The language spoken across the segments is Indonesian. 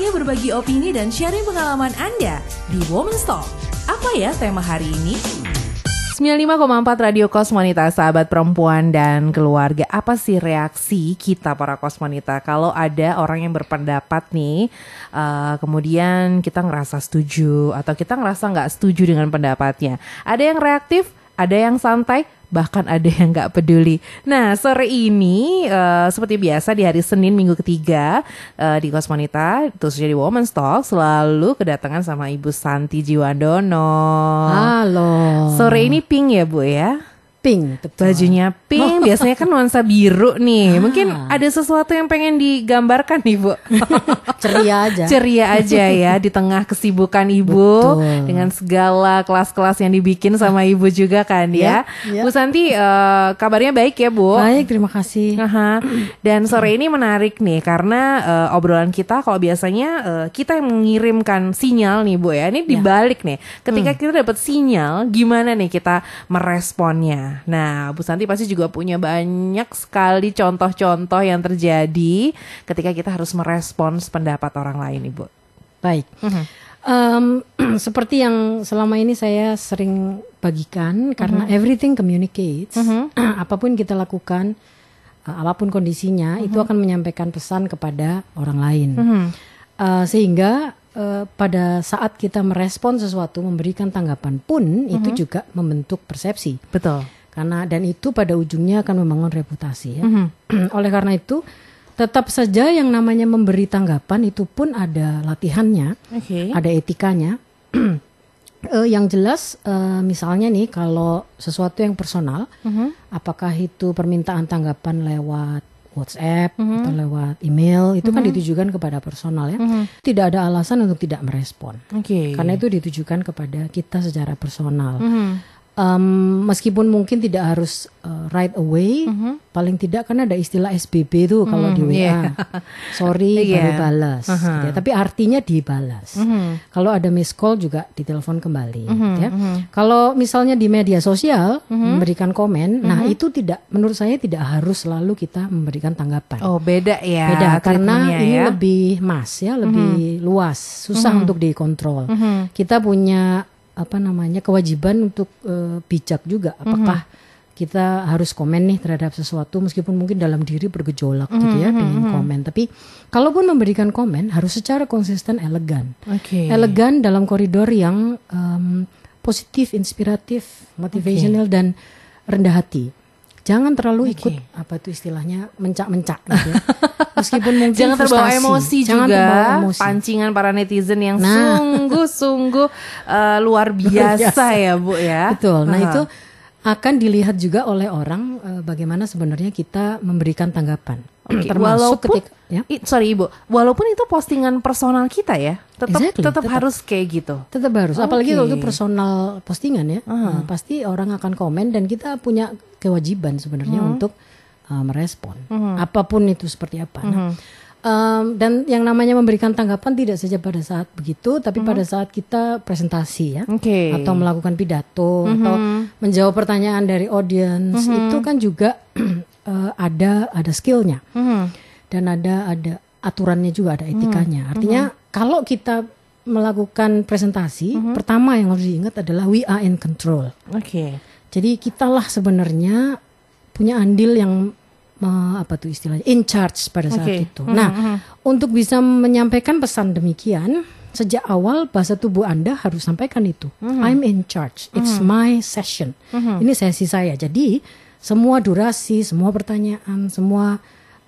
Saatnya berbagi opini dan sharing pengalaman Anda di Women's Talk. Apa ya tema hari ini? 95,4 Radio Kosmonita, sahabat perempuan dan keluarga. Apa sih reaksi kita para kosmonita kalau ada orang yang berpendapat nih, uh, kemudian kita ngerasa setuju atau kita ngerasa nggak setuju dengan pendapatnya. Ada yang reaktif, ada yang santai, bahkan ada yang nggak peduli. Nah sore ini uh, seperti biasa di hari Senin minggu ketiga uh, di Kosmonita khususnya di Women's Talk selalu kedatangan sama Ibu Santi Jiwandono. Halo. Sore ini pink ya Bu ya? Pink betul. bajunya pink biasanya kan nuansa biru nih ah. mungkin ada sesuatu yang pengen digambarkan nih bu ceria aja ceria aja ya di tengah kesibukan ibu betul. dengan segala kelas-kelas yang dibikin sama ibu juga kan ya, ya, ya. Bu Santi uh, kabarnya baik ya bu baik terima kasih Aha. dan sore ini menarik nih karena uh, obrolan kita kalau biasanya uh, kita yang mengirimkan sinyal nih bu ya ini ya. dibalik ya. nih ketika hmm. kita dapat sinyal gimana nih kita meresponnya Nah, Bu Santi pasti juga punya banyak sekali contoh-contoh yang terjadi ketika kita harus merespons pendapat orang lain, Ibu. Baik. Um, seperti yang selama ini saya sering bagikan, karena uh-huh. everything communicates. Uh-huh. apa pun kita lakukan, uh, apa pun kondisinya, uh-huh. itu akan menyampaikan pesan kepada orang lain. Uh-huh. Uh, sehingga uh, pada saat kita merespon sesuatu, memberikan tanggapan pun uh-huh. itu juga membentuk persepsi. Betul karena dan itu pada ujungnya akan membangun reputasi ya. Mm -hmm. Oleh karena itu tetap saja yang namanya memberi tanggapan itu pun ada latihannya, okay. ada etikanya. uh, yang jelas uh, misalnya nih kalau sesuatu yang personal, mm -hmm. apakah itu permintaan tanggapan lewat WhatsApp mm -hmm. atau lewat email itu mm -hmm. kan mhm. ditujukan kepada personal ya. Mm -hmm. Tidak ada alasan untuk tidak merespon. Okay. Karena itu ditujukan kepada kita secara personal. Mm -hmm um, meskipun mungkin tidak harus uh, right away, mm -hmm. paling tidak kan ada istilah SBB itu kalau mm, di WA, yeah. sorry yeah. baru balas, uh -huh. gitu ya. tapi artinya dibalas. Mm -hmm. Kalau ada miss call juga ditelepon kembali, mm -hmm. ya. Mm -hmm. Kalau misalnya di media sosial mm -hmm. memberikan komen, mm -hmm. nah itu tidak, menurut saya tidak harus selalu kita memberikan tanggapan. Oh beda ya. Beda karena ini ya. lebih mas ya, lebih mm -hmm. luas, susah mm -hmm. untuk dikontrol. Mm -hmm. Kita punya apa namanya kewajiban untuk uh, bijak juga apakah mm -hmm. kita harus komen nih terhadap sesuatu meskipun mungkin dalam diri bergejolak mm -hmm. gitu ya mm -hmm. komen tapi kalaupun memberikan komen harus secara konsisten elegan okay. elegan dalam koridor yang um, positif inspiratif motivational okay. dan rendah hati jangan terlalu okay. ikut apa itu istilahnya mencak-mencak gitu ya. Meskipun mungkin jangan terbawa emosi jangan juga. Terbawa emosi. Pancingan para netizen yang nah. sungguh-sungguh uh, luar biasa ya, Bu ya. Betul. Nah, uh. itu akan dilihat juga oleh orang uh, bagaimana sebenarnya kita memberikan tanggapan. Okay. Termasuk walaupun, ketika ya. I, sorry Ibu, walaupun itu postingan personal kita ya, tetap exactly, tetap harus kayak gitu. Tetap harus. Okay. Apalagi kalau itu personal postingan ya, uh. nah, pasti orang akan komen dan kita punya kewajiban sebenarnya uh untuk uh, merespon uh apa pun itu seperti apa. uh Nah, Um, dan yang namanya memberikan tanggapan tidak saja pada saat begitu, tapi mm -hmm. pada saat kita presentasi ya, okay. atau melakukan pidato, mm -hmm. atau menjawab pertanyaan dari audience, mm -hmm. itu kan juga uh, ada ada skillnya, mm -hmm. dan ada ada aturannya juga, ada etikanya. Mm -hmm. Artinya mm -hmm. kalau kita melakukan presentasi, mm -hmm. pertama yang harus diingat adalah we are in control. Oke. Okay. Jadi kitalah sebenarnya punya andil yang apa tuh istilahnya in charge pada saat okay. itu. Nah, mm -hmm. untuk bisa menyampaikan pesan demikian sejak awal bahasa tubuh Anda harus sampaikan itu. Mm -hmm. I'm in charge. It's mm -hmm. my session. Mm -hmm. Ini sesi saya. Jadi semua durasi, semua pertanyaan, semua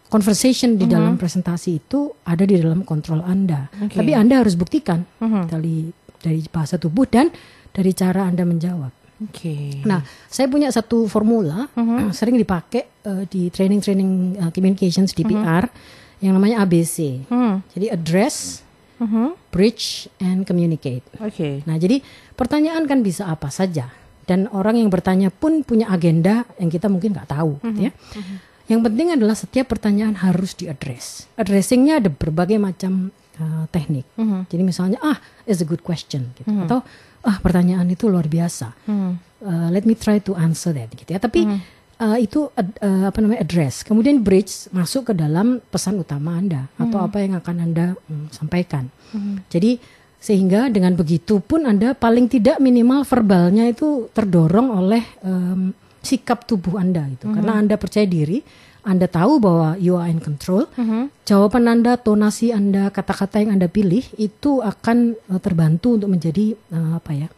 conversation di mm -hmm. dalam presentasi itu ada di dalam kontrol Anda. Okay. Tapi Anda harus buktikan mm -hmm. dari dari bahasa tubuh dan dari cara Anda menjawab. Okay. Nah, saya punya satu formula uh-huh. sering dipakai uh, di training-training uh, communications di PR uh-huh. yang namanya ABC. Uh-huh. Jadi address, uh-huh. bridge, and communicate. Oke. Okay. Nah, jadi pertanyaan kan bisa apa saja dan orang yang bertanya pun punya agenda yang kita mungkin nggak tahu, uh-huh. ya. Uh-huh. Yang penting adalah setiap pertanyaan harus diaddress. Addressingnya ada berbagai macam uh, teknik. Uh-huh. Jadi misalnya ah, is a good question, gitu. uh-huh. atau ah pertanyaan itu luar biasa. Hmm. Uh, let me try to answer that gitu ya. Tapi hmm. uh, itu uh, apa namanya address. Kemudian bridge masuk ke dalam pesan utama Anda atau hmm. apa yang akan Anda um, sampaikan. Hmm. Jadi sehingga dengan begitu pun Anda paling tidak minimal verbalnya itu terdorong oleh um, sikap tubuh Anda itu. Hmm. Karena Anda percaya diri, Anda tahu bahwa you are in control. Hmm. Jawaban Anda, tonasi Anda, kata-kata yang Anda pilih itu akan uh, terbantu untuk menjadi uh, apa ya?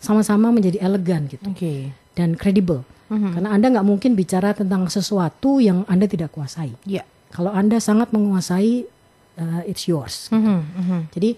sama-sama menjadi elegan gitu. Okay. Dan kredibel. Mm-hmm. Karena Anda nggak mungkin bicara tentang sesuatu yang Anda tidak kuasai. Yeah. Kalau Anda sangat menguasai, uh, it's yours. Gitu. Mm-hmm. Mm-hmm. Jadi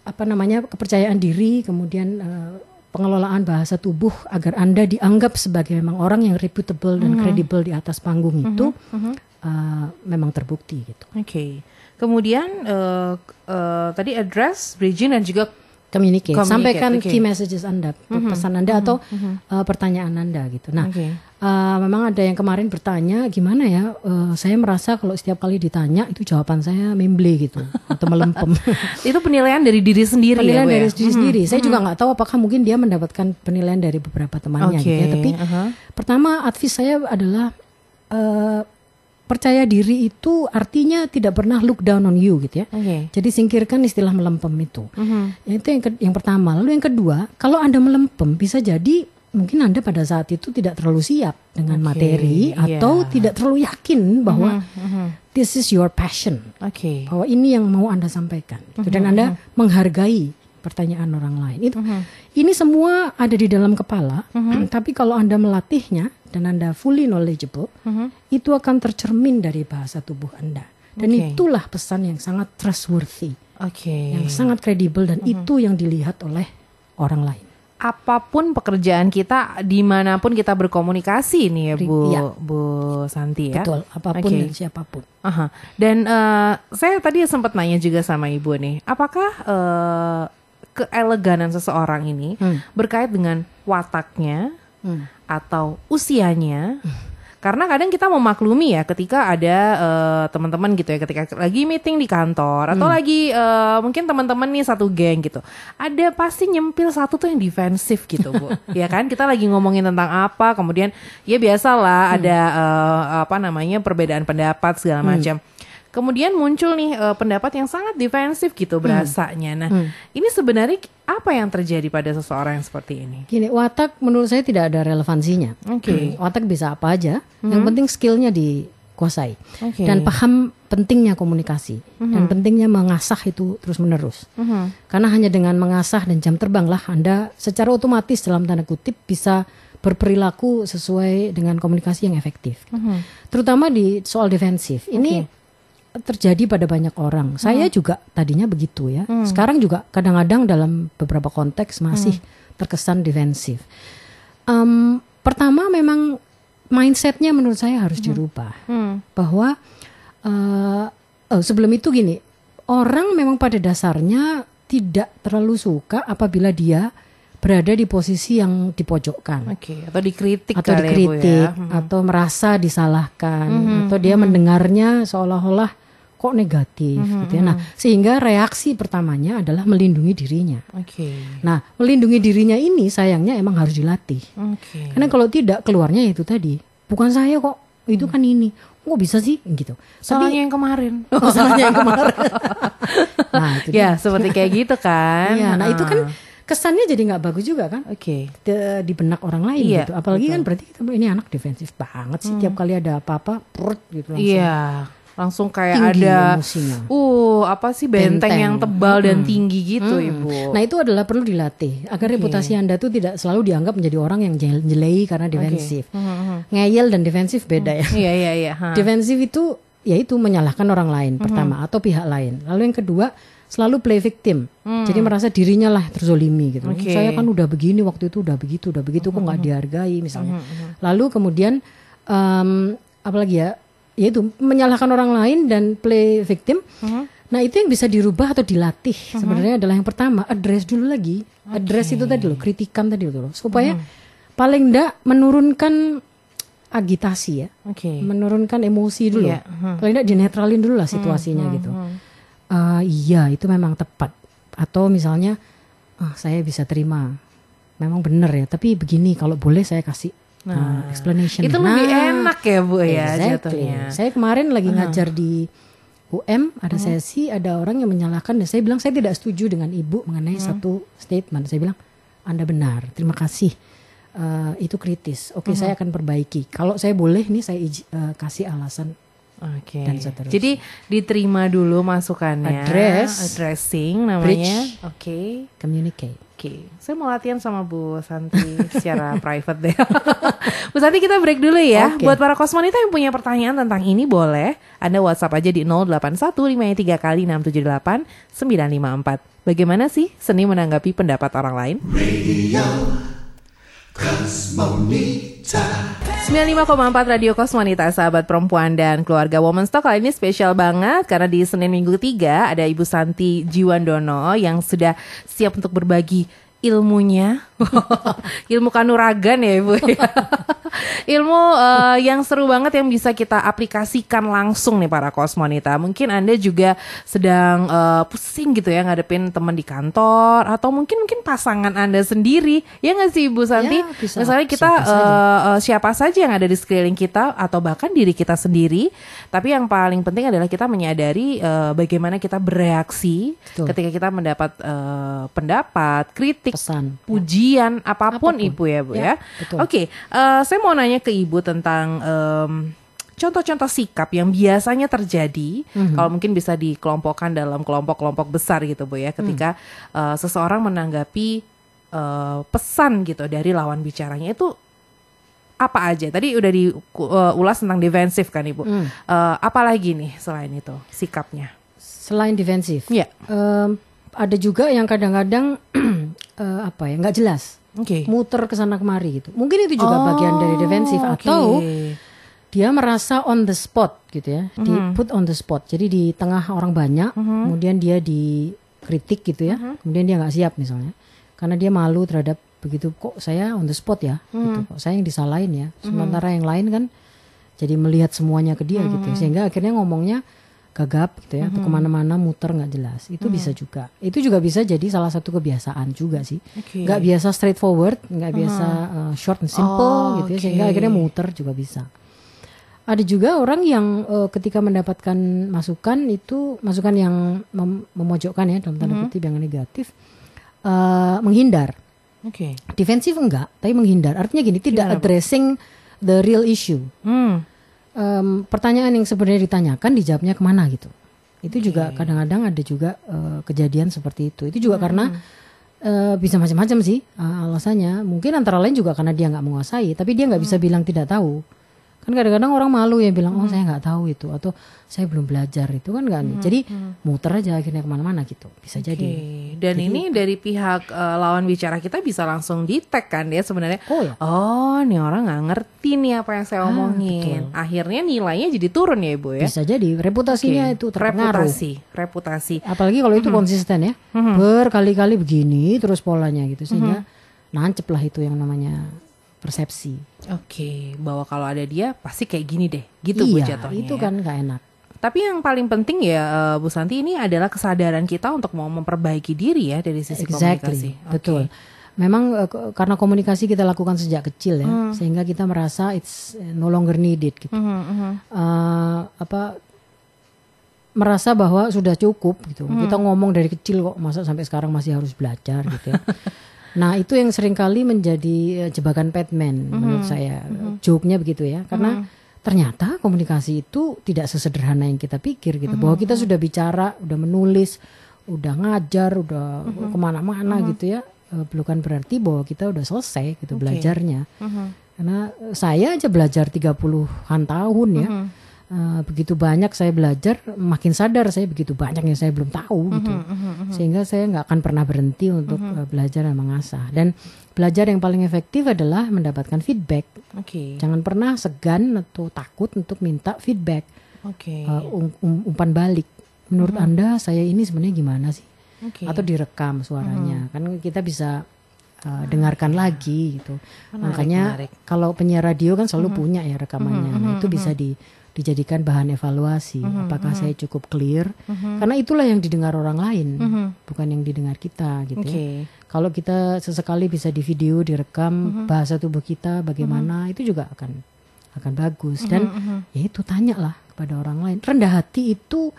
apa namanya kepercayaan diri, kemudian uh, pengelolaan bahasa tubuh agar Anda dianggap sebagai memang orang yang reputable dan mm-hmm. kredibel di atas panggung mm-hmm. itu mm-hmm. Uh, memang terbukti gitu. Oke. Okay. Kemudian uh, uh, tadi address, bridging dan juga communicate. communicate. Sampaikan okay. key messages Anda, mm-hmm. pesan Anda mm-hmm. atau mm-hmm. Uh, pertanyaan Anda gitu. Nah, okay. uh, memang ada yang kemarin bertanya gimana ya? Uh, saya merasa kalau setiap kali ditanya itu jawaban saya memble gitu atau melempem. itu penilaian dari diri sendiri penilaian ya, dari ya? diri mm-hmm. sendiri. Saya mm-hmm. juga nggak tahu apakah mungkin dia mendapatkan penilaian dari beberapa temannya okay. gitu ya. Tapi uh-huh. pertama advice saya adalah uh, percaya diri itu artinya tidak pernah look down on you gitu ya. Okay. Jadi singkirkan istilah melempem itu. Uh-huh. Itu yang ke, yang pertama. Lalu yang kedua, kalau anda melempem bisa jadi mungkin anda pada saat itu tidak terlalu siap dengan okay. materi yeah. atau tidak terlalu yakin bahwa uh-huh. Uh-huh. this is your passion. Okay. Bahwa ini yang mau anda sampaikan. Gitu. Dan anda menghargai pertanyaan orang lain. Itu uh-huh. ini semua ada di dalam kepala. Uh-huh. Tapi kalau anda melatihnya dan Anda fully knowledgeable, uh -huh. itu akan tercermin dari bahasa tubuh Anda. Dan okay. itulah pesan yang sangat trustworthy, okay. yang sangat kredibel dan uh -huh. itu yang dilihat oleh orang lain. Apa pun pekerjaan kita, di mana pun kita berkomunikasi nih ya Bu, ya. Bu Santi ya. Betul, apa pun okay. dan siapa pun. Aha. Dan uh, saya tadi sempat nanya juga sama Ibu nih, apakah uh, keeleganan seseorang ini hmm. berkait dengan wataknya, hmm. atau usianya. Karena kadang kita memaklumi ya ketika ada uh, teman-teman gitu ya ketika lagi meeting di kantor atau hmm. lagi uh, mungkin teman-teman nih satu geng gitu. Ada pasti nyempil satu tuh yang defensif gitu, Bu. ya kan? Kita lagi ngomongin tentang apa, kemudian ya biasalah hmm. ada uh, apa namanya perbedaan pendapat segala macam. Hmm kemudian muncul nih uh, pendapat yang sangat defensif gitu hmm. berasanya. Nah, hmm. ini sebenarnya apa yang terjadi pada seseorang yang seperti ini? Gini, watak menurut saya tidak ada relevansinya. Oke. Okay. Hmm. Watak bisa apa aja, hmm. yang penting skillnya dikuasai okay. dan paham pentingnya komunikasi hmm. dan pentingnya mengasah itu terus menerus. Hmm. Karena hanya dengan mengasah dan jam terbang lah Anda secara otomatis dalam tanda kutip bisa berperilaku sesuai dengan komunikasi yang efektif. Hmm. Terutama di soal defensif. Ini okay terjadi pada banyak orang. Hmm. Saya juga tadinya begitu ya. Hmm. Sekarang juga kadang-kadang dalam beberapa konteks masih hmm. terkesan defensif. Um, pertama memang mindsetnya menurut saya harus hmm. dirubah hmm. bahwa uh, oh, sebelum itu gini orang memang pada dasarnya tidak terlalu suka apabila dia berada di posisi yang dipojokkan, okay. atau dikritik, atau ya, dikritik, ya, hmm. atau merasa disalahkan, hmm. atau dia hmm. mendengarnya seolah-olah kok negatif hmm. gitu ya. Nah, sehingga reaksi pertamanya adalah melindungi dirinya. Okay. Nah, melindungi dirinya ini sayangnya emang harus dilatih. Okay. Karena kalau tidak keluarnya itu tadi, bukan saya kok, itu kan ini. Kok bisa sih gitu. Salahnya yang kemarin. Oh, salahnya yang kemarin. nah, itu ya, seperti kayak gitu kan. Iya, nah, itu kan kesannya jadi nggak bagus juga kan? Oke. Okay. Di, benak orang lain iya, gitu. Apalagi betul. kan berarti kita ini anak defensif banget sih. Hmm. Tiap kali ada apa-apa, perut gitu langsung. Iya langsung kayak tinggi ada emosinya. uh apa sih benteng, benteng. yang tebal hmm. dan tinggi gitu hmm. ibu nah itu adalah perlu dilatih agar okay. reputasi anda tuh tidak selalu dianggap menjadi orang yang jelei karena defensif okay. hmm. hmm. ngeyel dan defensif beda ya iya iya iya defensif itu yaitu menyalahkan orang lain hmm. pertama atau pihak lain lalu yang kedua selalu play victim. Hmm. Jadi merasa dirinya lah terzolimi gitu. Okay. Saya kan udah begini waktu itu udah begitu, udah begitu hmm. kok nggak hmm. dihargai misalnya. Hmm. Lalu kemudian um, apalagi ya yaitu menyalahkan orang lain dan play victim. Nah itu yang bisa dirubah atau dilatih sebenarnya adalah yang pertama address dulu lagi, okay. address itu tadi loh, kritikan tadi loh, supaya paling enggak menurunkan agitasi ya, okay. menurunkan emosi dulu, yeah. paling enggak dinetralin dulu lah situasinya gitu. Uh, iya itu memang tepat atau misalnya uh, saya bisa terima, memang benar ya, tapi begini kalau boleh saya kasih Nah, nah explanation. Itu nah, lebih enak ya Bu ya exactly. jatuhnya. Saya kemarin lagi uh. ngajar di UM ada uh. sesi ada orang yang menyalahkan dan saya bilang saya tidak setuju dengan ibu mengenai uh. satu statement. Saya bilang Anda benar. Terima kasih. Uh, itu kritis. Oke, okay, uh. saya akan perbaiki. Kalau saya boleh nih saya uh, kasih alasan Oke. Okay. Jadi diterima dulu masukannya. Address, addressing namanya. Oke. Okay. Communicate. Oke. Okay. Saya mau latihan sama Bu Santi secara private deh. Bu Santi kita break dulu ya. Okay. Buat para kosmonita yang punya pertanyaan tentang ini boleh Anda WhatsApp aja di 081553 kali 678 954. Bagaimana sih seni menanggapi pendapat orang lain? Radio Kosmonita. 95,4 Radio Kosmonita sahabat perempuan dan keluarga Woman Stock kali ini spesial banget karena di Senin minggu ketiga ada Ibu Santi Jiwandono yang sudah siap untuk berbagi ilmunya, ilmu kanuragan ya ibu. ilmu uh, yang seru banget yang bisa kita aplikasikan langsung nih para kosmonita. Mungkin anda juga sedang uh, pusing gitu ya ngadepin teman di kantor atau mungkin mungkin pasangan anda sendiri ya nggak sih ibu Santi? Ya, bisa. Misalnya kita siapa, uh, saja. Uh, siapa saja yang ada di sekeliling kita atau bahkan diri kita sendiri. Tapi yang paling penting adalah kita menyadari uh, bagaimana kita bereaksi Betul. ketika kita mendapat uh, pendapat, kritik kritik, pesan, pujian, ya. apa pun, apa pun ibu ya bu ya. ya. Oke, okay, uh, eh, saya mau nanya ke ibu tentang um, contoh-contoh sikap yang biasanya terjadi mm-hmm. kalau mungkin bisa dikelompokkan dalam kelompok-kelompok besar gitu bu ya ketika mm. uh, seseorang menanggapi uh, pesan gitu dari lawan bicaranya itu apa aja tadi udah diulas uh, tentang defensif kan ibu mm. uh, apa lagi nih selain itu sikapnya selain defensif ya yeah. um, ada juga yang kadang-kadang uh, apa ya nggak jelas okay. muter ke sana kemari gitu mungkin itu juga oh, bagian dari defensif okay. atau dia merasa on the spot gitu ya mm-hmm. di put on the spot jadi di tengah orang banyak mm-hmm. kemudian dia dikritik gitu ya mm-hmm. kemudian dia nggak siap misalnya karena dia malu terhadap begitu kok saya on the spot ya mm-hmm. gitu kok saya yang disalahin ya mhm. sementara mm-hmm. yang lain kan jadi melihat semuanya ke dia mm-hmm. gitu sehingga akhirnya ngomongnya gagap gitu ya mm -hmm. atau ke mana-mana muter nggak jelas. Itu mm -hmm. bisa juga. Itu juga bisa jadi salah satu kebiasaan juga sih. Okay. nggak biasa straightforward nggak biasa uh, short and simple oh, gitu ya sehingga akhirnya muter juga bisa. Ada juga orang yang uh, ketika mendapatkan masukan itu masukan yang mem memojokkan ya dalam tanda kutip mm -hmm. yang negatif uh, menghindar. Okay. defensif enggak tapi menghindar. Artinya gini tidak Gimana, addressing the real issue. Mm um, pertanyaan yang sebenarnya ditanyakan dijawabnya ke mana gitu itu okay. juga kadang-kadang ada juga uh, kejadian seperti itu itu juga hmm. karena uh, bisa macam-macam sih uh, alasannya mungkin antara lain juga karena dia nggak menguasai tapi dia nggak hmm. bisa bilang tidak tahu kan kadang-kadang orang malu ya bilang oh hmm. saya nggak tahu itu atau saya belum belajar itu kan kan hmm. jadi hmm. muter aja akhirnya ke mana-mana gitu bisa okay. jadi dan jadi, ini dari pihak uh, lawan bicara kita bisa langsung di tag kan dia sebenarnya oh ya oh nih orang nggak ngerti nih apa yang saya ah, omongin betul. akhirnya nilainya jadi turun ya ibu ya bisa jadi reputasinya okay. itu terpengaruh reputasi reputasi apalagi kalau itu hmm. konsisten ya hmm. berkali-kali begini terus polanya gitu sehingga hmm. nancep lah itu yang namanya persepsi. Oke, okay, bahwa kalau ada dia pasti kayak gini deh, gitu iya, Bu jatuhnya. itu ya. kan gak enak. Tapi yang paling penting ya uh, Bu Santi ini adalah kesadaran kita untuk mau memperbaiki diri ya dari sisi exactly, komunikasi. Betul. Memang uh, karena komunikasi kita lakukan sejak kecil ya, hmm. sehingga kita merasa it's no longer needed gitu. Hmm, hmm. Uh, apa merasa bahwa sudah cukup gitu. Hmm. Kita ngomong dari kecil kok masa sampai sekarang masih harus belajar gitu ya. Nah itu yang sering kali menjadi eh, jebakan Batman mm -hmm. menurut saya mm -hmm. joke-nya begitu ya karena mm -hmm. Ternyata komunikasi itu tidak sesederhana yang kita pikir gitu mm -hmm. bahwa kita sudah bicara, udah menulis, udah ngajar, udah mm -hmm. ke mana-mana mm -hmm. gitu ya eh, bukan berarti bahwa kita udah selesai gitu okay. belajarnya mm -hmm. karena saya aja belajar 30-an tahun ya. Mm -hmm uh, begitu banyak saya belajar, makin sadar saya begitu banyak yang saya belum tahu mhm, gitu, uh -huh. sehingga saya nggak akan pernah berhenti untuk uh, belajar dan mengasah. Dan belajar yang paling efektif adalah mendapatkan feedback. Okay. Jangan pernah segan atau takut untuk minta feedback, okay. uh, um, um, umpan balik. Menurut mhm. anda saya ini sebenarnya gimana sih? Okay. Atau direkam suaranya, kan kita bisa uh, dengarkan lagi gitu. Menarik, Makanya menarik. kalau penyiar radio kan selalu uh -huh. punya ya rekamannya, uh -huh. nah itu bisa di dijadikan bahan evaluasi. Mm -hmm. Apakah mm -hmm. saya cukup clear? Mm -hmm. Karena itulah yang didengar orang lain, mm -hmm. bukan yang didengar kita, gitu. Okay. Ya. Kalau kita sesekali bisa di video, direkam mm -hmm. bahasa tubuh kita, bagaimana mm -hmm. itu juga akan akan bagus. Dan mm -hmm. ya itu tanyalah kepada orang lain. Rendah hati itu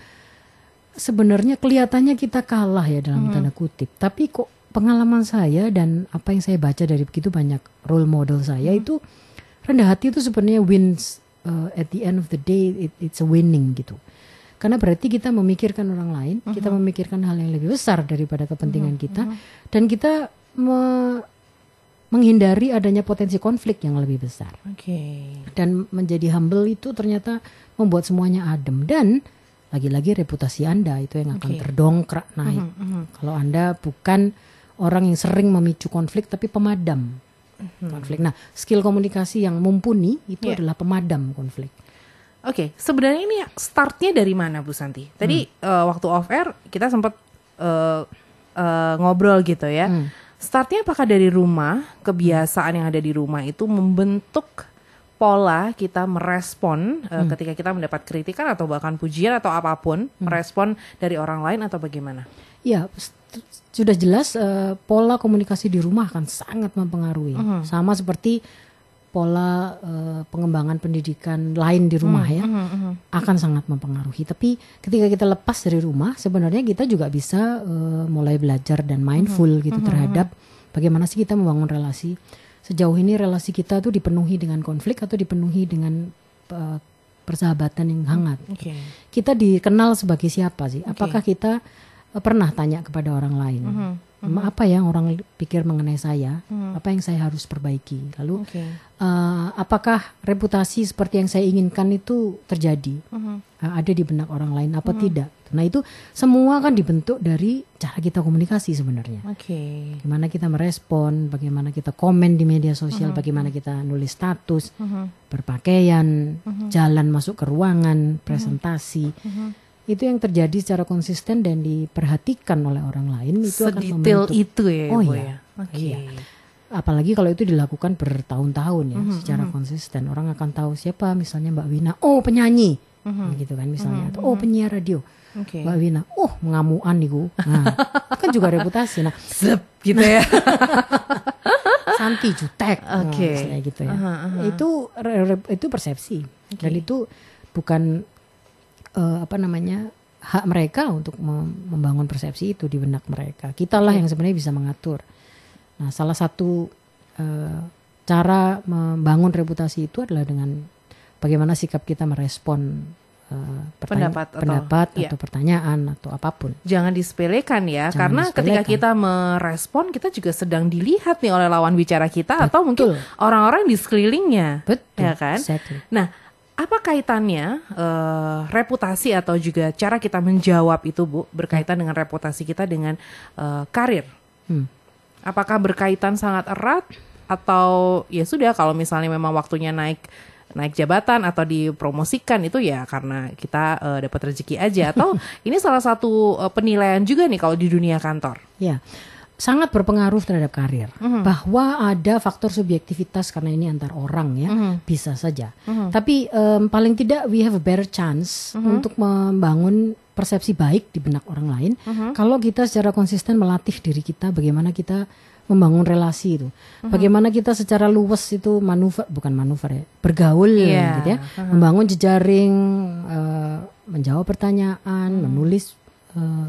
sebenarnya kelihatannya kita kalah ya dalam mm -hmm. tanda kutip, tapi kok pengalaman saya dan apa yang saya baca dari begitu banyak role model saya mm -hmm. itu rendah hati itu sebenarnya wins uh, at the end of the day it, it's a winning gitu. Karena berarti kita memikirkan orang lain, uh -huh. kita memikirkan hal yang lebih besar daripada kepentingan uh -huh. kita, uh -huh. dan kita me menghindari adanya potensi konflik yang lebih besar. Okay. Dan menjadi humble itu ternyata membuat semuanya adem dan lagi-lagi reputasi Anda itu yang akan okay. terdongkrak naik. Uh -huh. Uh -huh. Kalau Anda bukan orang yang sering memicu konflik tapi pemadam hmm. konflik. Nah, skill komunikasi yang mumpuni itu yeah. adalah pemadam konflik. Oke, okay, sebenarnya ini startnya dari mana Bu Santi? Tadi hmm. uh, waktu off air kita sempat uh, uh, ngobrol gitu ya. Hmm. Startnya apakah dari rumah, kebiasaan yang ada di rumah itu membentuk pola kita merespon uh, ketika kita mendapat kritikan atau bahkan pujian atau apa pun, hmm. merespon dari orang lain atau bagaimana? Ya, sudah jelas uh, pola komunikasi di rumah akan sangat mempengaruhi. Uh -huh. Sama seperti pola uh, pengembangan pendidikan lain di rumah -huh. ya, uh -huh. akan sangat mempengaruhi. Tapi ketika kita lepas dari rumah, sebenarnya kita juga bisa uh, mulai belajar dan mindful -huh. gitu -huh. terhadap bagaimana sih kita membangun relasi. Sejauh ini relasi kita tuh dipenuhi dengan konflik atau dipenuhi dengan uh, persahabatan yang hangat. Okay. Kita dikenal sebagai siapa sih? Apakah okay. kita pernah tanya kepada orang lain. Uh -huh. apa yang orang pikir mengenai saya uh -huh. apa yang saya harus perbaiki lalu okay. uh, eh, apakah reputasi seperti yang saya inginkan itu terjadi uh -huh. uh, ada di benak orang lain apa uh -huh. tidak nah itu semua kan dibentuk dari cara kita komunikasi sebenarnya okay. gimana kita merespon bagaimana kita komen di media sosial uh -huh. bagaimana kita nulis status uh -huh. berpakaian uh -huh. jalan masuk ke ruangan presentasi uh -huh itu yang terjadi secara konsisten dan diperhatikan oleh orang lain itu Sedetail akan membentuk itu ya, oh iya, ya? Okay. iya apalagi kalau itu dilakukan bertahun-tahun ya mm -hmm, secara mm -hmm. konsisten orang akan tahu siapa misalnya Mbak Wina oh penyanyi mm -hmm. gitu kan misalnya mm -hmm. atau oh penyiar radio okay. Mbak Wina oh ngamuan nih gue nah kan juga reputasi nah Zep, gitu ya Santi jutek oke okay. nah, gitu ya uh -huh, uh -huh. itu itu persepsi okay. dan itu bukan uh, apa namanya hak mereka untuk membangun persepsi itu di benak mereka. Kitalah yang sebenarnya bisa mengatur. Nah, salah satu uh, cara membangun reputasi itu adalah dengan bagaimana sikap kita merespon uh, pendapat, atau, pendapat iya. atau pertanyaan atau apa pun. Jangan disepelekan ya, Jangan karena disepelekan. ketika kita merespon kita juga sedang dilihat nih oleh lawan bicara kita Betul. atau mungkin orang-orang di sekelilingnya. Betul. Ya kan? Exactly. Nah, apa kaitannya uh, reputasi atau juga cara kita menjawab itu Bu berkaitan dengan reputasi kita dengan uh, karir? Hmm. Apakah berkaitan sangat erat atau ya sudah kalau misalnya memang waktunya naik naik jabatan atau dipromosikan itu ya karena kita uh, dapat rezeki aja atau ini salah satu uh, penilaian juga nih kalau di dunia kantor? Ya sangat berpengaruh terhadap karir. Mm -hmm. Bahwa ada faktor subjektivitas karena ini antar orang ya, mm -hmm. bisa saja. Mm -hmm. Tapi um, paling tidak we have a better chance mm -hmm. untuk membangun persepsi baik di benak orang lain mm -hmm. kalau kita secara konsisten melatih diri kita bagaimana kita membangun relasi itu. Mm-hmm. Bagaimana kita secara luwes itu manuver bukan manuver ya, bergaul yeah. gitu ya. Uh-huh. Membangun jejaring, uh, menjawab pertanyaan, mm. menulis uh,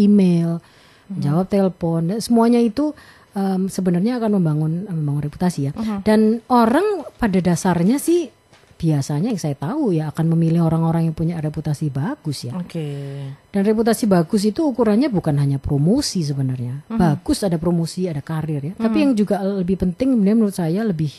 email, hmm. jawab telepon, semuanya itu um, sebenarnya akan membangun membangun reputasi ya. Uh-huh. Dan orang pada dasarnya sih biasanya yang saya tahu ya akan memilih orang-orang yang punya reputasi bagus ya. Oke. Okay. Dan reputasi bagus itu ukurannya bukan hanya promosi sebenarnya. Uh-huh. Bagus ada promosi, ada karir ya. Uh-huh. Tapi yang juga lebih penting menurut saya lebih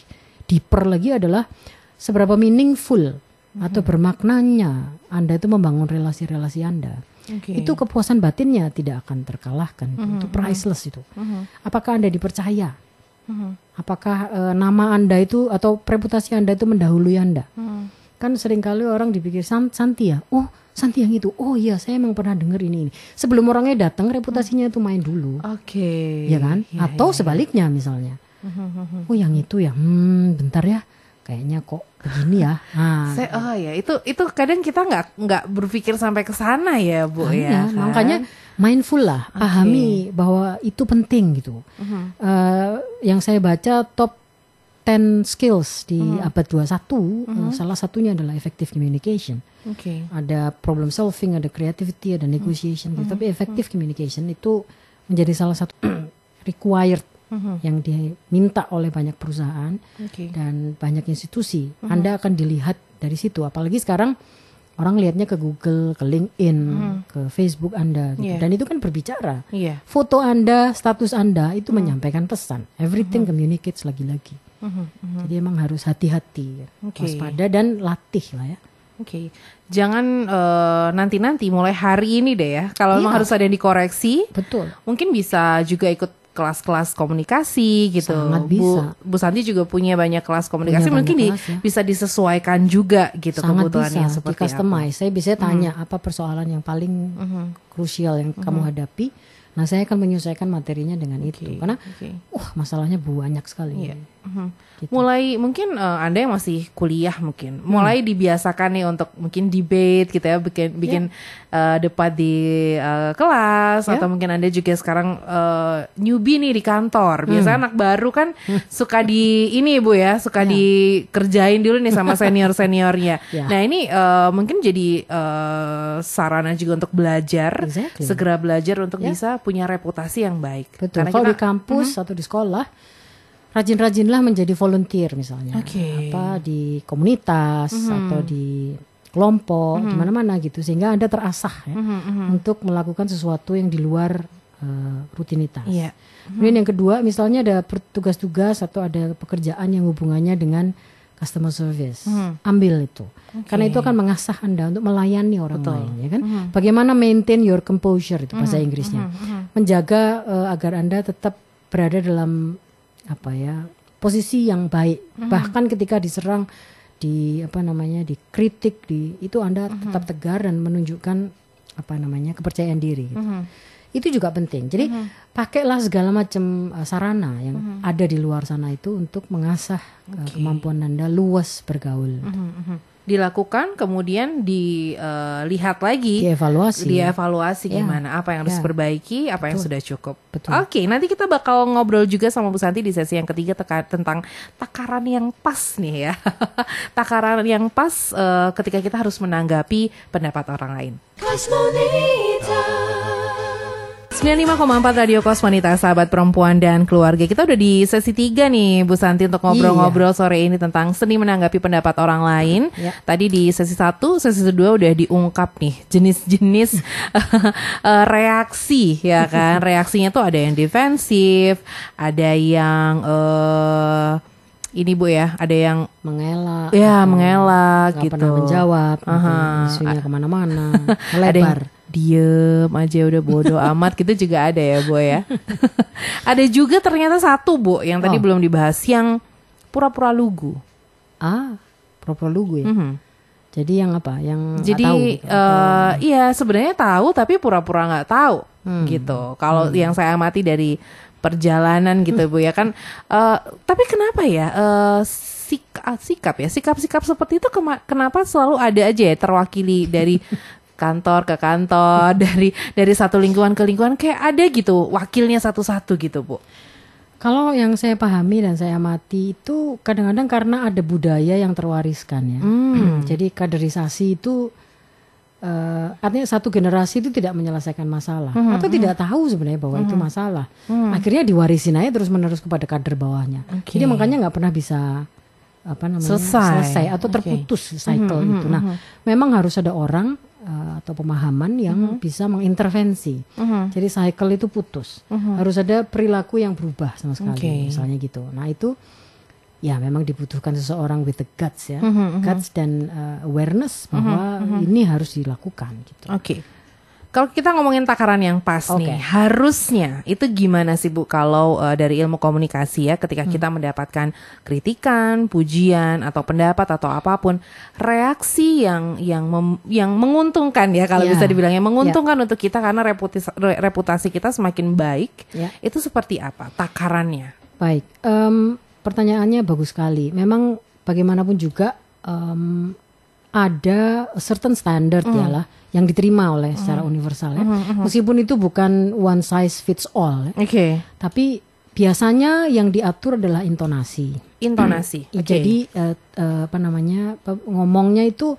deeper lagi adalah seberapa meaningful uh-huh. atau bermaknanya Anda itu membangun relasi-relasi Anda. Okay. Itu kepuasan batinnya tidak akan terkalahkan. Mm -hmm. Itu priceless itu. Mm -hmm. Apakah Anda dipercaya? Mm -hmm. Apakah uh, nama Anda itu atau reputasi Anda itu mendahului Anda? Mm -hmm. Kan sering kali orang dipikir Santi ya. Oh, Santi yang itu. Oh iya, saya emang pernah dengar ini ini. Sebelum orangnya datang reputasinya itu main dulu. Oke. Okay. Ya kan? Ya, atau ya, sebaliknya misalnya. Mm -hmm. Oh, yang itu ya. Hmm, bentar ya kayaknya kok begini ya. Nah, Saya, oh ya itu itu kadang kita nggak nggak berpikir sampai ke sana ya bu nah, ya. Kan? Makanya mindful lah, okay. pahami bahwa itu penting gitu. Uh -huh. uh, yang saya baca top 10 skills di uh -huh. abad 21 uh -huh. uh, salah satunya adalah effective communication. Okay. Ada problem solving, ada creativity, ada negotiation. Uh -huh. gitu. Tapi effective uh -huh. communication itu menjadi salah satu required uh-huh. yang diminta oleh banyak perusahaan okay. dan banyak institusi. Uh-huh. Anda akan dilihat dari situ. Apalagi sekarang orang lihatnya ke Google, ke LinkedIn, uh-huh. ke Facebook Anda, gitu. yeah. dan itu kan berbicara. Yeah. Foto Anda, status Anda itu uh-huh. menyampaikan pesan. Everything uh-huh. communicates lagi-lagi. Uh-huh. Uh-huh. Jadi emang harus hati-hati, okay. waspada dan latih lah ya. Oke, okay. jangan uh, nanti-nanti mulai hari ini deh ya. Kalau iya. memang harus ada yang dikoreksi, betul. Mungkin bisa juga ikut kelas-kelas komunikasi gitu. Sangat bisa. Bu, Bu Santi juga punya banyak kelas komunikasi, punya mungkin di, ya. bisa disesuaikan juga gitu Sangat kebutuhannya bisa, seperti di customize. Apa. Saya bisa tanya hmm. apa persoalan yang paling hmm. krusial yang hmm. kamu hadapi. Nah, saya akan menyesuaikan materinya dengan okay. itu karena okay. wah masalahnya banyak sekali. Yeah. Hmm gitu. Mulai mungkin uh, Anda yang masih kuliah mungkin mulai hmm. dibiasakan nih untuk mungkin debate gitu ya bikin bikin yeah. uh, debat di uh, kelas yeah. atau mungkin Anda juga sekarang uh, newbie nih di kantor. Biasanya hmm. anak baru kan suka di ini Bu ya, suka yeah. dikerjain dulu nih sama senior-seniornya. yeah. Nah, ini uh, mungkin jadi uh, sarana juga untuk belajar, exactly. segera belajar untuk yeah. bisa punya reputasi yang baik. Betul. Karena Kalau kita, di kampus uh-huh. atau di sekolah rajin-rajinlah menjadi volunteer misalnya okay. apa di komunitas mm -hmm. atau di kelompok mm -hmm. di mana-mana gitu sehingga anda terasah ya mm -hmm. untuk melakukan sesuatu yang di luar uh, rutinitas. Yeah. Mm -hmm. Kemudian yang kedua misalnya ada tugas-tugas atau ada pekerjaan yang hubungannya dengan customer service, mm -hmm. ambil itu okay. karena itu akan mengasah anda untuk melayani orang Betul. lain ya kan. Mm -hmm. Bagaimana maintain your composure itu bahasa mm -hmm. Inggrisnya, mm -hmm. menjaga uh, agar anda tetap berada dalam apa ya posisi yang baik mm-hmm. bahkan ketika diserang di apa namanya dikritik di itu anda mm-hmm. tetap tegar dan menunjukkan apa namanya kepercayaan diri gitu. mm-hmm. itu juga penting jadi mm-hmm. pakailah segala macam uh, sarana yang mm-hmm. ada di luar sana itu untuk mengasah okay. uh, kemampuan anda luas bergaul mm-hmm dilakukan kemudian dilihat uh, lagi dievaluasi dievaluasi ya. gimana apa yang harus ya. perbaiki apa Betul. yang sudah cukup Betul. oke nanti kita bakal ngobrol juga sama Bu Santi di sesi yang ketiga teka, tentang takaran yang pas nih ya takaran yang pas uh, ketika kita harus menanggapi pendapat orang lain 95,4 Radio Kosmonita Sahabat Perempuan dan Keluarga Kita udah di sesi 3 nih Bu Santi Untuk ngobrol-ngobrol iya. sore ini tentang Seni menanggapi pendapat orang lain iya. Tadi di sesi 1, sesi 2 udah diungkap nih Jenis-jenis eh, reaksi ya kan Reaksinya tuh ada yang defensif Ada yang uh, ini Bu ya, ada yang mengelak. Ya, mengelak gitu. pernah menjawab, uh -huh. isunya ke mana-mana, melebar diem aja udah bodoh amat. Gitu juga ada ya bu ya. Ada juga ternyata satu bu yang tadi oh. belum dibahas yang pura-pura lugu. Ah pura-pura lugu ya? Mm -hmm. jadi yang apa? Yang jadi tahu gitu, uh, iya sebenarnya tahu tapi pura-pura nggak tahu hmm. gitu. Kalau hmm. yang saya amati dari perjalanan gitu bu ya kan. Uh, tapi kenapa ya? Uh, sikap sikap ya? Sikap-sikap seperti itu kenapa selalu ada aja ya terwakili dari kantor ke kantor dari dari satu lingkungan ke lingkungan kayak ada gitu wakilnya satu-satu gitu bu kalau yang saya pahami dan saya amati itu kadang-kadang karena ada budaya yang terwariskan ya hmm. jadi kaderisasi itu uh, artinya satu generasi itu tidak menyelesaikan masalah hmm, atau hmm. tidak tahu sebenarnya bahwa hmm. itu masalah hmm. akhirnya diwarisin aja terus menerus kepada kader bawahnya okay. jadi makanya nggak pernah bisa apa namanya selesai, selesai atau okay. terputus cycle hmm, itu. Nah, hmm, memang harus ada orang uh, atau pemahaman yang hmm. bisa mengintervensi. Hmm. Jadi cycle itu putus. Hmm. Harus ada perilaku yang berubah sama sekali, okay. misalnya gitu. Nah, itu ya memang dibutuhkan seseorang with the guts ya, hmm, guts dan uh, awareness bahwa hmm. ini harus dilakukan gitu. Oke. Okay. Kalau kita ngomongin takaran yang pas okay. nih, harusnya itu gimana sih Bu kalau uh, dari ilmu komunikasi ya ketika hmm. kita mendapatkan kritikan, pujian atau pendapat atau apa pun, reaksi yang yang mem, yang menguntungkan ya kalau yeah. bisa dibilangnya menguntungkan yeah. untuk kita karena reputasi reputasi kita semakin baik. Yeah. Itu seperti apa takarannya? Baik. Um, pertanyaannya bagus sekali. Memang bagaimanapun juga um, ada certain standard mm. ya lah yang diterima oleh mm. secara universal ya. Mm -hmm. Meskipun itu bukan one size fits all. Ya. Oke. Okay. Tapi biasanya yang diatur adalah intonasi. Intonasi. Okay. Jadi uh, uh, apa namanya ngomongnya itu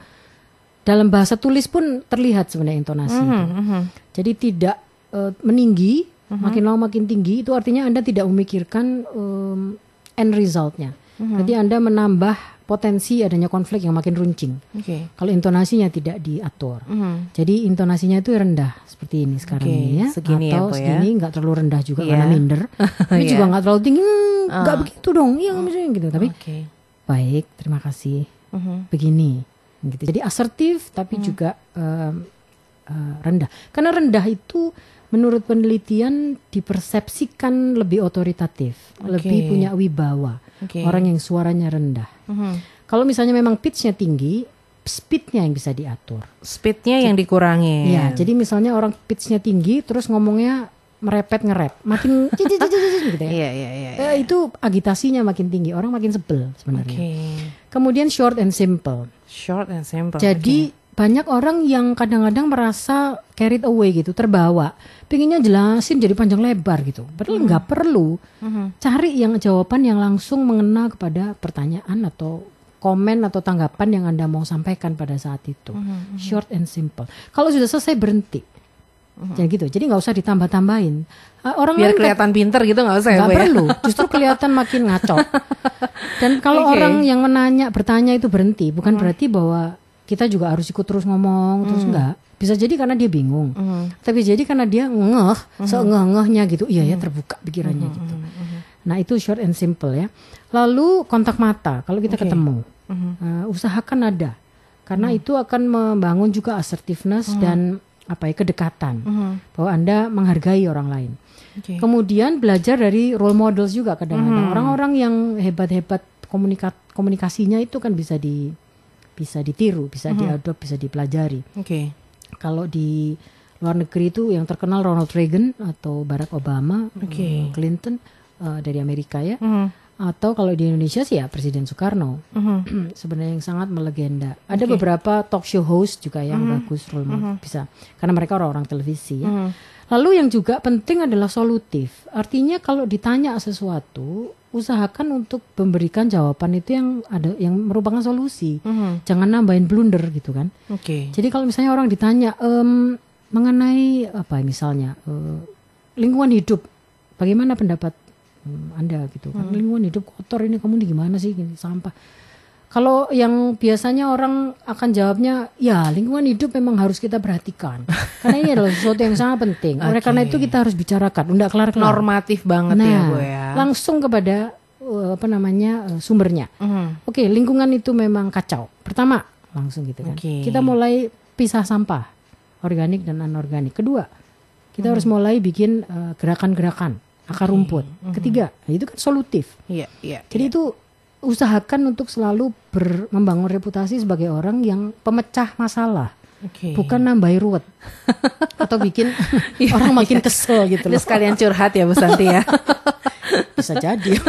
dalam bahasa tulis pun terlihat sebenarnya intonasi. Mm -hmm. Jadi tidak uh, meninggi, mm -hmm. makin lama makin tinggi itu artinya anda tidak memikirkan um, end resultnya. Mm -hmm. Jadi anda menambah potensi adanya konflik yang makin runcing. Okay. Kalau intonasinya tidak diatur, mm -hmm. jadi intonasinya itu rendah seperti ini sekarang okay. ini ya, segini atau ya, ya? segini nggak terlalu rendah juga yeah. karena minder, tapi yeah. juga nggak terlalu tinggi, nggak uh. begitu dong, iya misalnya gitu. Tapi okay. baik, terima kasih, mm -hmm. begini, gitu. Jadi asertif tapi mm. juga um, uh, rendah, karena rendah itu menurut penelitian dipersepsikan lebih otoritatif, okay. lebih punya wibawa okay. orang yang suaranya rendah. Mm-hmm. Kalau misalnya memang pitchnya tinggi, speednya yang bisa diatur. Speednya yang dikurangi. Ya, jadi misalnya orang pitchnya tinggi, terus ngomongnya merepet ngerep, makin gitu ya. Iya iya iya. Eh, itu agitasinya makin tinggi, orang makin sebel sebenarnya. Okay. Kemudian short and simple. Short and simple. Jadi okay banyak orang yang kadang-kadang merasa carried away gitu, terbawa, pinginnya jelasin jadi panjang lebar gitu. Padahal mm-hmm. nggak mm -hmm. perlu. Mm -hmm. Cari yang jawaban yang langsung mengena kepada pertanyaan atau komen atau tanggapan yang anda mau sampaikan pada saat itu. Mm -hmm. Short and simple. Kalau sudah selesai berhenti. Mm-hmm. Jadi gitu. Jadi nggak usah ditambah-tambahin. Uh, orang biar kelihatan pinter gitu nggak usah. Ya, perlu. Ya? Justru kelihatan makin ngaco. Dan kalau okay. orang yang menanya bertanya itu berhenti, bukan mm-hmm. berarti bahwa kita juga harus ikut terus ngomong mm. terus enggak bisa jadi karena dia bingung mm. tapi jadi karena dia ngeh mm. seengeh-ngehnya gitu iya ya terbuka pikirannya mm. gitu mm. nah itu short and simple ya lalu kontak mata kalau kita okay. ketemu mm. uh, usahakan ada karena mm. itu akan membangun juga assertiveness mm. dan apa ya kedekatan mm. bahwa anda menghargai orang lain okay. kemudian belajar dari role models juga kadang-kadang mm. orang-orang yang hebat-hebat komunika komunikasinya itu kan bisa di bisa ditiru, bisa mm -hmm. diadop, bisa dipelajari. Oke. Okay. Kalau di luar negeri itu yang terkenal Ronald Reagan atau Barack Obama, okay. Eh, Clinton uh, dari Amerika ya. Mm -hmm. Atau kalau di Indonesia sih ya Presiden Soekarno. Mm -hmm. Sebenarnya yang sangat melegenda. Ada okay. beberapa talk show host juga yang mm -hmm. bagus role mm -hmm. bisa karena mereka orang-orang televisi ya. Mm -hmm. Lalu yang juga penting adalah solutif. Artinya kalau ditanya sesuatu usahakan untuk memberikan jawaban itu yang ada yang merupakan solusi. Mm-hmm. Jangan nambahin blunder gitu kan. Oke. Okay. Jadi kalau misalnya orang ditanya um, mengenai apa misalnya uh, lingkungan hidup, bagaimana pendapat um, anda gitu kan? Mm-hmm. Lingkungan hidup kotor ini kamu gimana sih gini sampah. Kalau yang biasanya orang akan jawabnya, ya lingkungan hidup memang harus kita perhatikan. Karena ini adalah sesuatu yang sangat penting. Okay. Oleh karena itu kita harus bicarakan, udah kelar-kelar. Normatif banget ya, nah, ya Bu ya. Langsung kepada uh, apa namanya uh, sumbernya. Uh Oke, okay, lingkungan itu memang kacau. Pertama, langsung gitu kan. Okay. Kita mulai pisah sampah, organik dan anorganik. Kedua, kita uh harus mulai bikin uh, gerakan-gerakan akar okay. rumput. Ketiga, nah itu kan solutif. Iya, yeah, iya. Yeah, Jadi yeah. itu usahakan untuk selalu ber, membangun reputasi sebagai orang yang pemecah masalah. Okay. Bukan nambahin ruwet atau bikin iya, orang makin iya. kesel gitu loh. sekalian curhat ya Bu Santi ya. Bisa jadi.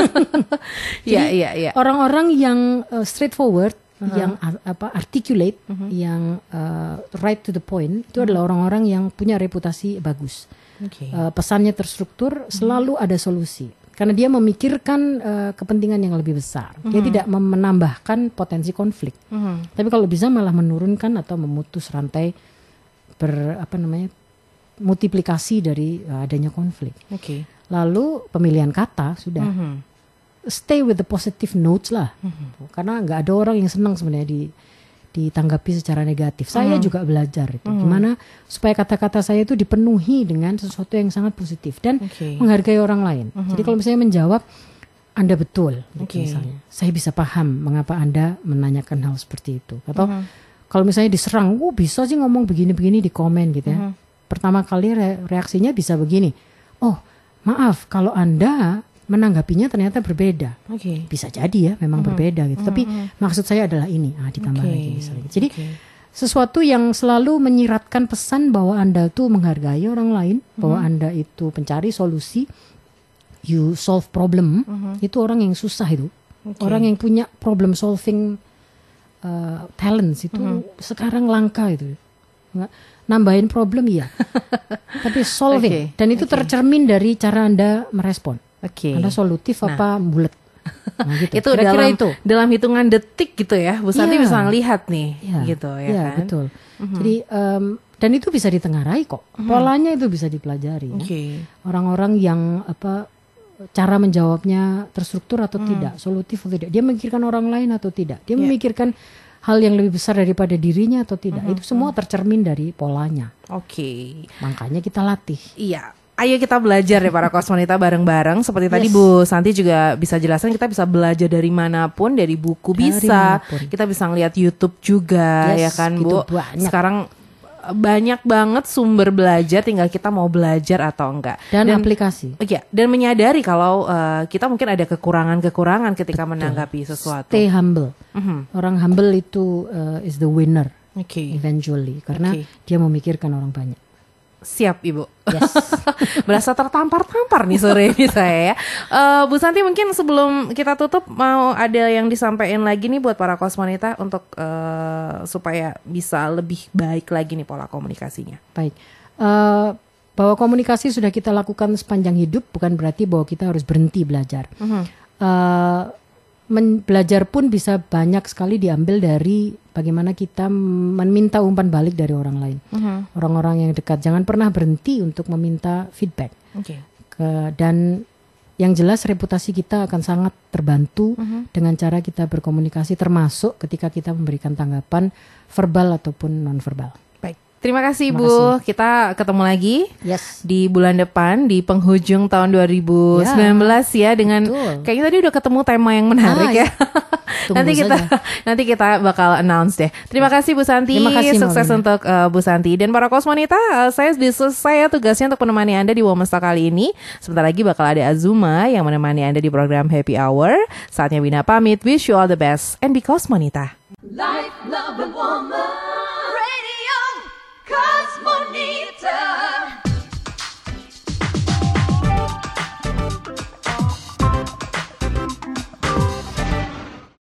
Iya iya iya. Orang-orang yang uh, straightforward, uh -huh. yang uh, apa articulate, uh -huh. yang uh, right to the point, itu uh -huh. adalah orang-orang yang punya reputasi bagus. Okay. Uh, pesannya terstruktur, selalu ada solusi karena dia memikirkan uh, kepentingan yang lebih besar. Mm-hmm. Dia mhm. tidak menambahkan potensi konflik. Mm-hmm. Tapi kalau bisa malah menurunkan atau memutus rantai ber apa namanya multiplikasi dari uh, adanya konflik. Okay. Lalu pemilihan kata sudah mm-hmm. stay with the positive notes lah. Mm-hmm. Karena nggak ada orang yang senang sebenarnya di ditanggapi secara negatif. Saya mm. juga belajar itu mm. gimana supaya kata-kata saya itu dipenuhi dengan sesuatu yang sangat positif dan okay. menghargai orang lain. Mm -hmm. Jadi kalau misalnya menjawab Anda betul, gitu okay. misalnya, saya bisa paham mengapa Anda menanyakan hal seperti itu. Atau mm -hmm. kalau misalnya diserang, oh bisa sih ngomong begini-begini di komen gitu ya. Mm -hmm. Pertama kali re reaksinya bisa begini, oh maaf kalau Anda menanggapinya ternyata berbeda. Okay. Bisa jadi ya, memang mm -hmm. berbeda gitu. Mm -hmm. Tapi maksud saya adalah ini, ah ditambah okay. lagi misalnya. Jadi okay. sesuatu yang selalu menyiratkan pesan bahwa anda tuh menghargai orang lain, mm -hmm. bahwa anda itu pencari solusi, you solve problem, mm -hmm. itu orang yang susah itu. Okay. Orang yang punya problem solving uh, talents itu mm -hmm. sekarang langka itu. Nggak, nambahin problem iya, tapi solving okay. dan itu okay. tercermin dari cara anda merespon. Okay. Anda solutif nah. apa bulat? Nah, gitu. itu Kira -kira dalam itu dalam hitungan detik gitu ya, Bu Santi yeah. bisa ngelihat nih, yeah. gitu ya yeah, kan? betul. Mm -hmm. Jadi um, dan itu bisa ditengarai kok, mm -hmm. polanya itu bisa dipelajari. Ya. Okay. Orang-orang yang apa cara menjawabnya terstruktur atau hmm. tidak, solutif atau tidak. Dia memikirkan orang lain atau tidak. Dia yeah. memikirkan hal yang lebih besar daripada dirinya atau tidak. -hmm. Itu semua hmm. tercermin dari polanya. Oke. Okay. Makanya kita latih. Iya. Ayo kita belajar ya para kosmonita bareng-bareng. Seperti yes. tadi Bu Santi juga bisa jelaskan kita bisa belajar dari mana pun, dari buku dari bisa, mana pun. kita bisa ngeliat YouTube juga yes, ya kan Bu. Banyak. Sekarang banyak banget sumber belajar tinggal kita mau belajar atau enggak dan, dan aplikasi iya dan menyadari kalau uh, kita mungkin ada kekurangan-kekurangan ketika Betul. menanggapi sesuatu stay humble mm -hmm. orang humble itu uh, is the winner okay. eventually karena okay. dia memikirkan orang banyak Siap Ibu. Yes. Berasa tertampar-tampar nih sore ini saya ya. Uh, Bu Santi mungkin sebelum kita tutup mau ada yang disampaikan lagi nih buat para kosmonita untuk uh, supaya bisa lebih baik lagi nih pola komunikasinya. Baik. Uh, bahwa komunikasi sudah kita lakukan sepanjang hidup bukan berarti bahwa kita harus berhenti belajar. Uh -huh. uh, men belajar pun bisa banyak sekali diambil dari bagaimana kita meminta umpan balik dari orang lain, uh-huh. orang-orang yang dekat. Jangan pernah berhenti untuk meminta feedback. Okay. Ke, dan yang jelas reputasi kita akan sangat terbantu uh-huh. dengan cara kita berkomunikasi, termasuk ketika kita memberikan tanggapan verbal ataupun non verbal. Terima kasih Terima Bu. Kasih. Kita ketemu lagi yes. di bulan depan di penghujung tahun 2019 ya, ya dengan Betul. kayaknya tadi udah ketemu tema yang menarik ah, ya. nanti kita saja. nanti kita bakal announce deh. Terima kasih Bu Santi. Terima kasih Sukses Maulina. untuk uh, Bu Santi dan para kosmonita. Uh, saya saya tugasnya untuk menemani Anda di Women's Talk kali ini. Sebentar lagi bakal ada Azuma yang menemani Anda di program Happy Hour. Saatnya Wina pamit. Wish you all the best and be kosmonita. Life, love, and woman. Because